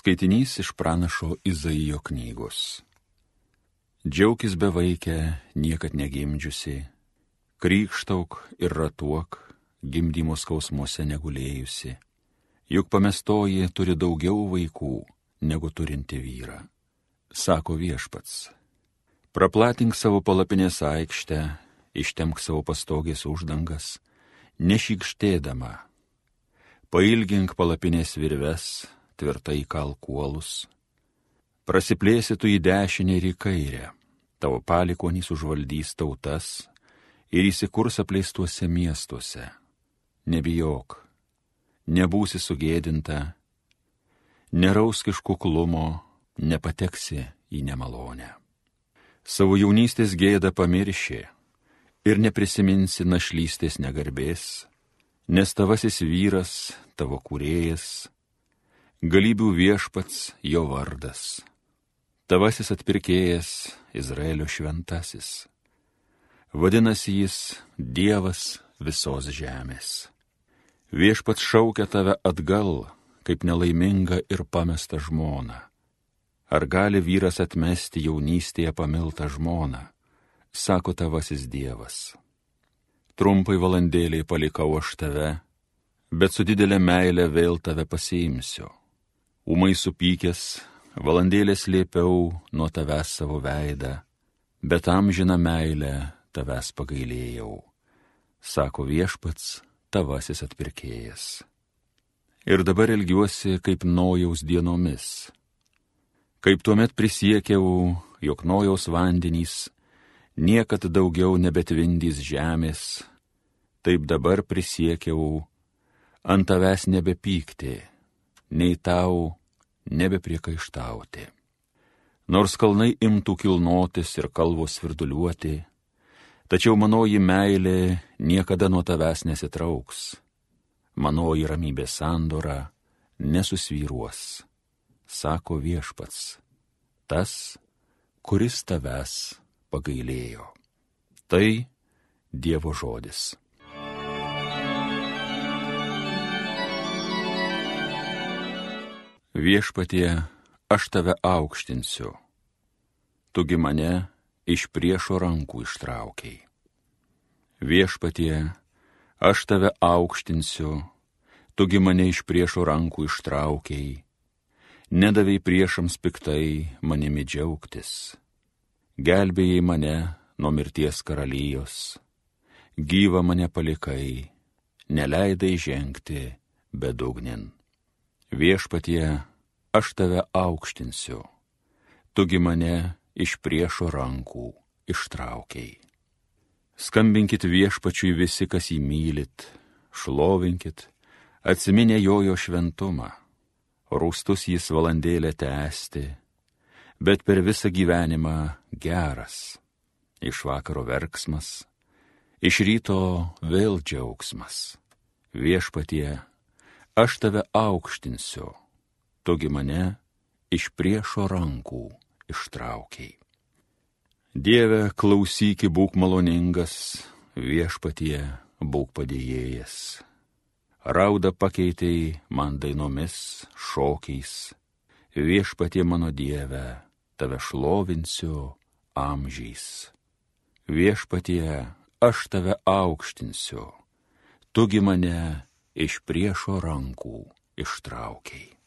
Skaitinys iš pranašo Izaijo knygos. Džiaukis bevaikė, niekad negimdžiusi, krikštauk ir ratuok, gimdymo skausmuose negulėjusi. Juk pamestoji turi daugiau vaikų negu turinti vyrą. Sako viešpats. Praplatink savo palapinės aikštę, ištemk savo pastogės uždangas, nešykštėdama. Pailgink palapinės virves, tvirtai kalkuolus. Prasiplėsi tu į dešinę ir į kairę, tavo palikonys užvaldys tautas ir įsikurs apleistuose miestuose. Nebijok, nebūsi sugėdinta, nerausk iš kuklumo, nepateksi į nemalonę. Savo jaunystės gėdą pamirši ir neprisiminsi našlystės negarbės, nes tavasis vyras, tavo kūrėjas, galybių viešpats jo vardas. Tavasis atpirkėjas Izraelio šventasis. Vadinasi jis Dievas visos žemės. Viešpats šaukia tave atgal, kaip nelaimingą ir pamestą žmoną. Ar gali vyras atmesti jaunystėje pamiltą žmoną, sako tavasis Dievas. Trumpai valandėliai palikau aš tave, bet su didelė meilė vėl tave pasiimsiu Umai supykęs, valandėlės liepiau nuo tavęs savo veidą, bet amžiną meilę tavęs pagailėjau, sako viešpats tavasis atpirkėjas. Ir dabar elgiuosi kaip nojaus dienomis. Kaip tuomet prisiekiau, jog nojaus vandenys niekad daugiau nebetvindys žemės, taip dabar prisiekiau ant tavęs nebepykti, nei tau nebepriekaištauti. Nors kalnai imtų kilnotis ir kalvos svirduliuoti, tačiau manoji meilė niekada nuo tavęs nesitrauks. Manoji ramybė sandora nesusvyruos, sako viešpats, tas, kuris tavęs pagailėjo. Tai Dievo žodis. Viešpatie, aš tave aukštinsiu, tugi mane iš priešo rankų ištraukiai. Viešpatie, aš tave aukštinsiu, tugi mane iš priešo rankų ištraukiai, nedavai priešams piktai manimi džiaugtis, gelbėjai mane nuo mirties karalijos, gyva mane palikai, neleidai žengti bedugnin. Viešpatie, aš tave aukštinsiu, tugi mane iš priešo rankų ištraukiai. Skambinkit viešpačiui visi, kas jį mylit, šlovinkit, atsiminę jojo šventumą, rūstus jis valandėlę tęsti, bet per visą gyvenimą geras, iš vakaro verksmas, iš ryto vėl džiaugsmas. Viešpatie, aš tave aukštinsiu, tugi mane iš priešo rankų ištraukiai. Dieve, klausyki, būk maloningas, viešpatie, būk padėjėjas. Rauda pakeitėjai man dainomis, šokiais, viešpatie mano Dieve, tave šlovinsiu amžiais. Viešpatie, aš tave aukštinsiu, tugi mane iš priešo rankų ištraukiai.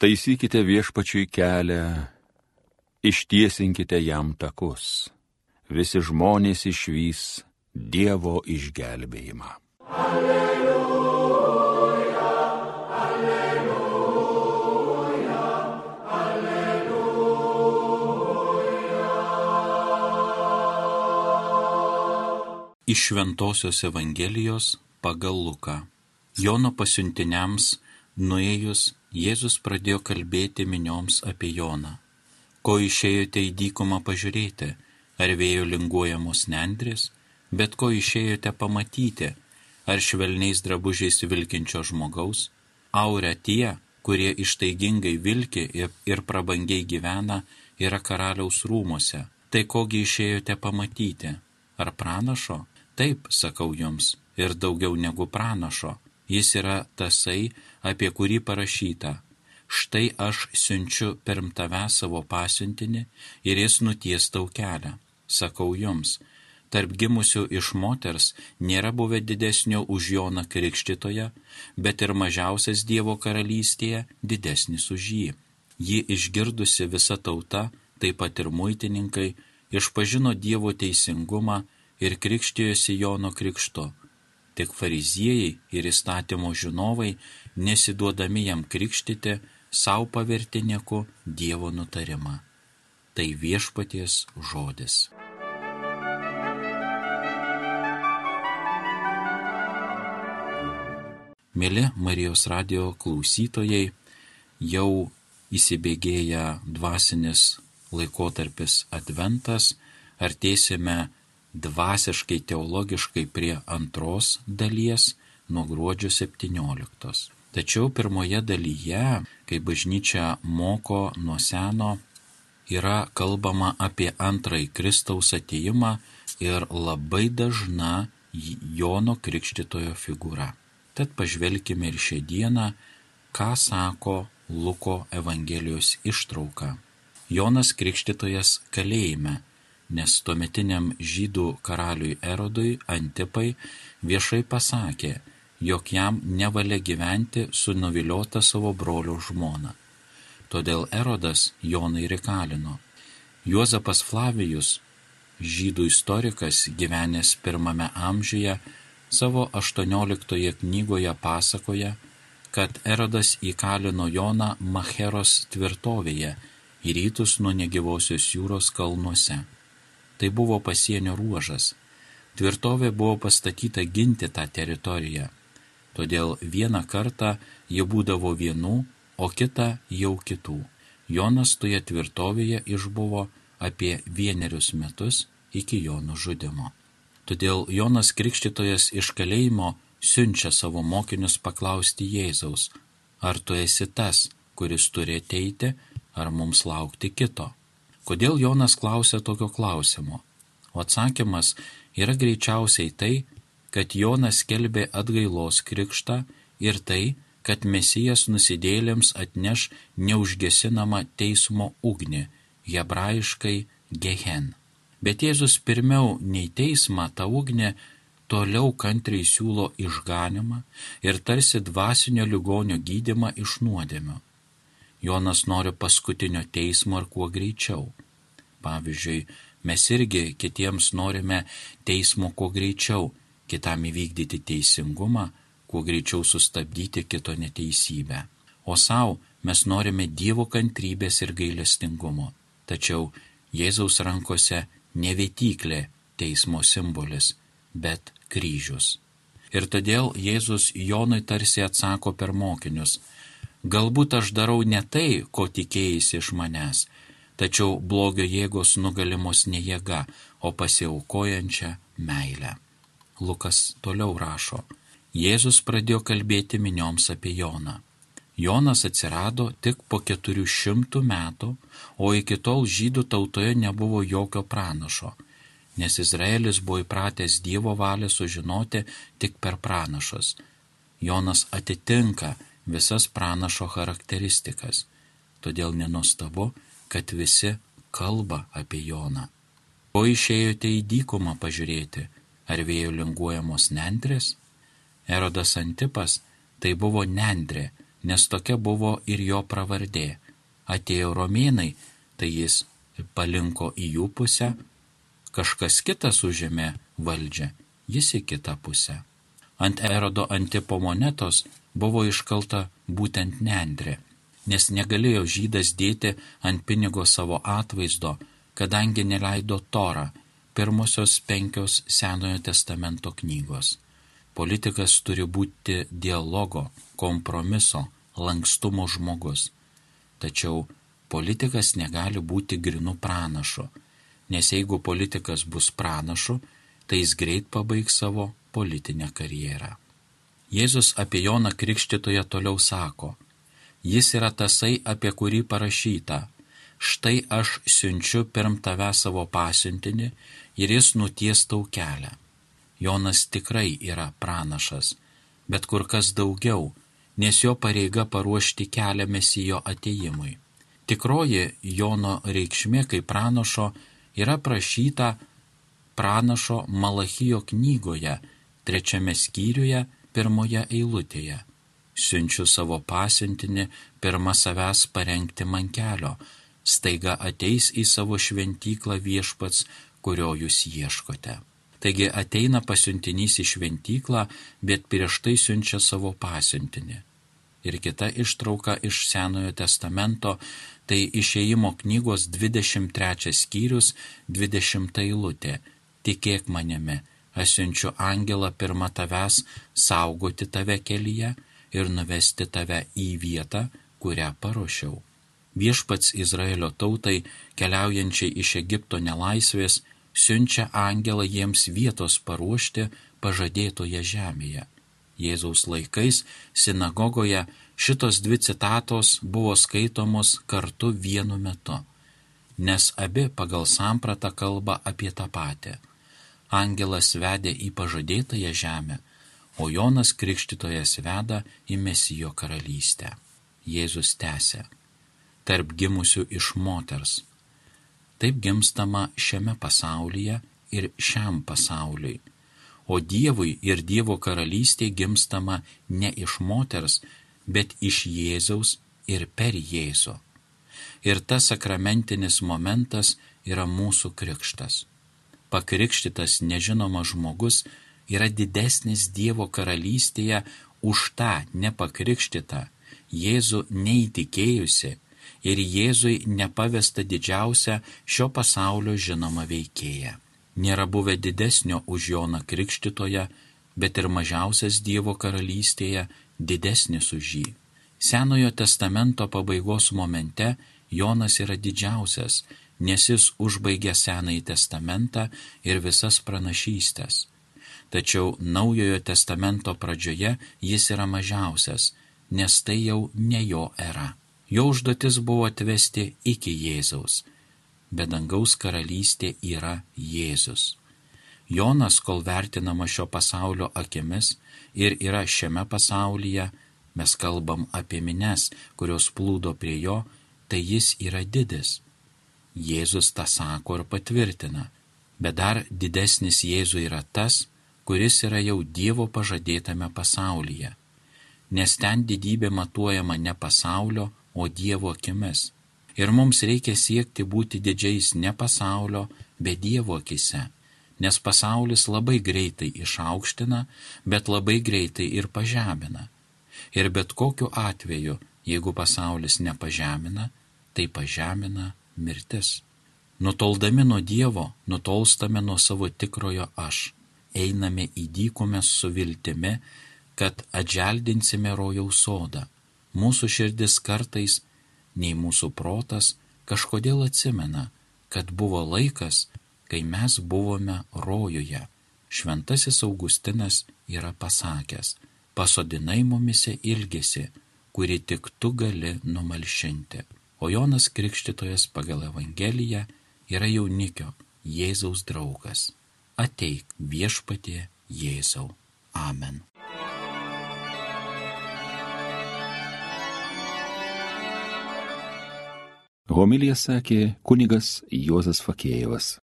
Taisykite viešpačiui kelią, ištiesinkite jam takus, visi žmonės išvys Dievo išgelbėjimą. Alleluja. Iš Šventojios Evangelijos pagal Luką. Jono pasiuntiniams nuėjus Jėzus pradėjo kalbėti minioms apie Joną. Ko išėjote į dykumą pažiūrėti, ar vėjo linguojamos nendrės, bet ko išėjote pamatyti, ar švelniais drabužiais vilkinčio žmogaus, aurę tie, kurie ištaigingai vilki ir prabangiai gyvena, yra karaliaus rūmose. Tai kogi išėjote pamatyti? Ar pranašo? Taip, sakau jums, ir daugiau negu pranašo. Jis yra tasai, apie kurį parašyta. Štai aš siunčiu pirm tave savo pasiuntinį ir jis nuties tau kelią. Sakau jums, tarp gimusių iš moters nėra buvę didesnio už Joną Krikštitoje, bet ir mažiausias Dievo karalystėje didesnis už jį. Jį išgirdusi visa tauta, taip pat ir muitininkai, išpažino Dievo teisingumą ir krikštijosi Jono krikšto. Tik fariziejai ir įstatymo žinovai, nesiduodami jam krikštyti, savo paverti nieku Dievo nutarimą. Tai viešpaties žodis. Mėly Marijos radio klausytojai, jau įsibėgėja dvasinis laikotarpis Adventas, artėsime dvasiškai teologiškai prie antros dalies nuo gruodžio 17. Tačiau pirmoje dalyje, kai bažnyčia moko nuo seno, yra kalbama apie antrąjį Kristaus ateimą ir labai dažna Jono Krikštitojo figūra. Tad pažvelkime ir šią dieną, ką sako Luko Evangelijos ištrauka. Jonas Krikštytojas kalėjime, nes tuometiniam žydų karaliui Erodui Antipai viešai pasakė, jog jam nevalia gyventi su nuviliota savo brolio žmona. Todėl Erodas Jonai rekalino. Juozapas Flavijus, žydų istorikas gyvenęs pirmame amžiuje, savo 18 knygoje pasakoja, kad Erodas įkalino Joną Macheros tvirtovėje į rytus nuo negyvosios jūros kalnuose. Tai buvo pasienio ruožas. Tvirtovė buvo pastatyta ginti tą teritoriją. Todėl vieną kartą jie būdavo vienų, o kitą jau kitų. Jonas toje tvirtovėje išbuvo apie vienerius metus iki jo nužudimo. Todėl Jonas Krikštytojas iš kalėjimo siunčia savo mokinius paklausti Jėzaus, ar tu esi tas, kuris turi ateiti, ar mums laukti kito. Kodėl Jonas klausia tokio klausimo? O atsakymas yra greičiausiai tai, kad Jonas kelbė atgailos krikštą ir tai, kad Mesijas nusidėlėms atneš neužgesinamą teismo ugnį, hebrajiškai gehen. Bet Jėzus pirmiau nei teismą tą ugnę toliau kantriai siūlo išganimą ir tarsi dvasinio ligonio gydimą iš nuodėmio. Jonas nori paskutinio teismo ir kuo greičiau. Pavyzdžiui, mes irgi kitiems norime teismo kuo greičiau, kitam įvykdyti teisingumą, kuo greičiau sustabdyti kito neteisybę. O savo mes norime Dievo kantrybės ir gailestingumo. Tačiau Jėzaus rankose ne vėtyklė teismo simbolis, bet kryžius. Ir todėl Jėzus Jonui tarsi atsako per mokinius, galbūt aš darau ne tai, ko tikėjai iš manęs, tačiau blogio jėgos nugalimos ne jėga, o pasiaukojančia meilė. Lukas toliau rašo, Jėzus pradėjo kalbėti minioms apie Joną. Jonas atsirado tik po keturių šimtų metų, o iki tol žydų tautoje nebuvo jokio pranašo, nes Izraelis buvo įpratęs Dievo valią sužinoti tik per pranašus. Jonas atitinka visas pranašo charakteristikas, todėl nenustabu, kad visi kalba apie Joną. O išėjote į dykumą pažiūrėti, ar vėjo linguojamos nendrės? Erodas Antipas tai buvo nendrė, nes tokia buvo ir jo pravardė. Atėjo romėnai, tai jis palinko į jų pusę, kažkas kitas užėmė valdžią, jis į kitą pusę. Ant erodo antipo monetos buvo iškalta būtent nendrė, nes negalėjo žydas dėti ant pinigo savo atvaizdo, kadangi neleido Torą, pirmosios penkios Senojo testamento knygos. Politikas turi būti dialogo, kompromiso, lankstumo žmogus. Tačiau politikas negali būti grinu pranašu, nes jeigu politikas bus pranašu, tai jis greit pabaigs savo politinę karjerą. Jėzus apie Joną Krikštytoje toliau sako, jis yra tasai, apie kurį parašyta, štai aš siunčiu pirm tave savo pasiuntinį ir jis nuties tau kelią. Jonas tikrai yra pranašas, bet kur kas daugiau, nes jo pareiga paruošti kelią mesijo ateimui. Tikroji Jono reikšmė kaip pranašo yra prašyta pranašo Malachijo knygoje, trečiame skyriuje, pirmoje eilutėje. Siunčiu savo pasiuntinį pirmą savęs parengti man kelio, staiga ateis į savo šventyklą viešpats, kurio jūs ieškote. Taigi ateina pasiuntinys į šventyklą, bet prieš tai siunčia savo pasiuntinį. Ir kita ištrauka iš Senojo testamento tai išėjimo knygos 23 skyrius 20 eilutė tikėk manimi, aš siunčiu angelą pirmą tavęs saugoti tave kelyje ir nuvesti tave į vietą, kurią paruošiau. Viešpats Izraelio tautai, keliaujančiai iš Egipto nelaisvės, siunčia angelą jiems vietos paruošti pažadėtoje žemėje. Jėzaus laikais sinagogoje šitos dvi citatos buvo skaitomos kartu vienu metu, nes abi pagal sampratą kalba apie tą patį angelas vedė į pažadėtąją žemę, o Jonas Krikštytojas veda į Mesijo karalystę. Jėzus tęsė - tarp gimusių iš moters. Taip gimstama šiame pasaulyje ir šiam pasauliui. O Dievui ir Dievo karalystė gimstama ne iš moters, bet iš Jėzaus ir per Jėzų. Ir tas sakramentinis momentas yra mūsų krikštas pakrikštytas nežinomas žmogus yra didesnis Dievo karalystėje už tą nepakrikštytą, Jėzų neįtikėjusi ir Jėzui nepavesta didžiausia šio pasaulio žinoma veikėja. Nėra buvę didesnio už Joną Krikštytoje, bet ir mažiausias Dievo karalystėje didesnis už jį. Senojo testamento pabaigos momente Jonas yra didžiausias, nes jis užbaigė Senąjį testamentą ir visas pranašystės. Tačiau Naujojo testamento pradžioje jis yra mažiausias, nes tai jau ne jo era. Jo užduotis buvo atvesti iki Jėzaus, bet dangaus karalystė yra Jėzus. Jonas, kol vertinama šio pasaulio akimis ir yra šiame pasaulyje, mes kalbam apie mines, kurios plūdo prie jo, tai jis yra didis Jėzus tą sako ir patvirtina, bet dar didesnis Jėzų yra tas, kuris yra jau Dievo pažadėtame pasaulyje, nes ten didybė matuojama ne pasaulio, o Dievo akimis. Ir mums reikia siekti būti didžiais ne pasaulio, bet Dievo akise, nes pasaulis labai greitai išaukština, bet labai greitai ir pažemina. Ir bet kokiu atveju, jeigu pasaulis nepažemina, tai pažemina mirtis. Nutoldami nuo Dievo, nutolstame nuo savo tikrojo aš, einame į dykumę su viltimi, kad atželdinsime rojaus sodą. Mūsų širdis kartais, nei mūsų protas, kažkodėl atsimena, kad buvo laikas, kai mes buvome rojuje. Šventasis Augustinas yra pasakęs, pasodinai mumise ilgesi, kuri tik tu gali numalšinti o Jonas Krikštytojas pagal Evangeliją yra jaunikio Jėzaus draugas. Ateik viešpatie Jėzau. Amen. Homilija sakė kunigas Juozas Fakėjevas.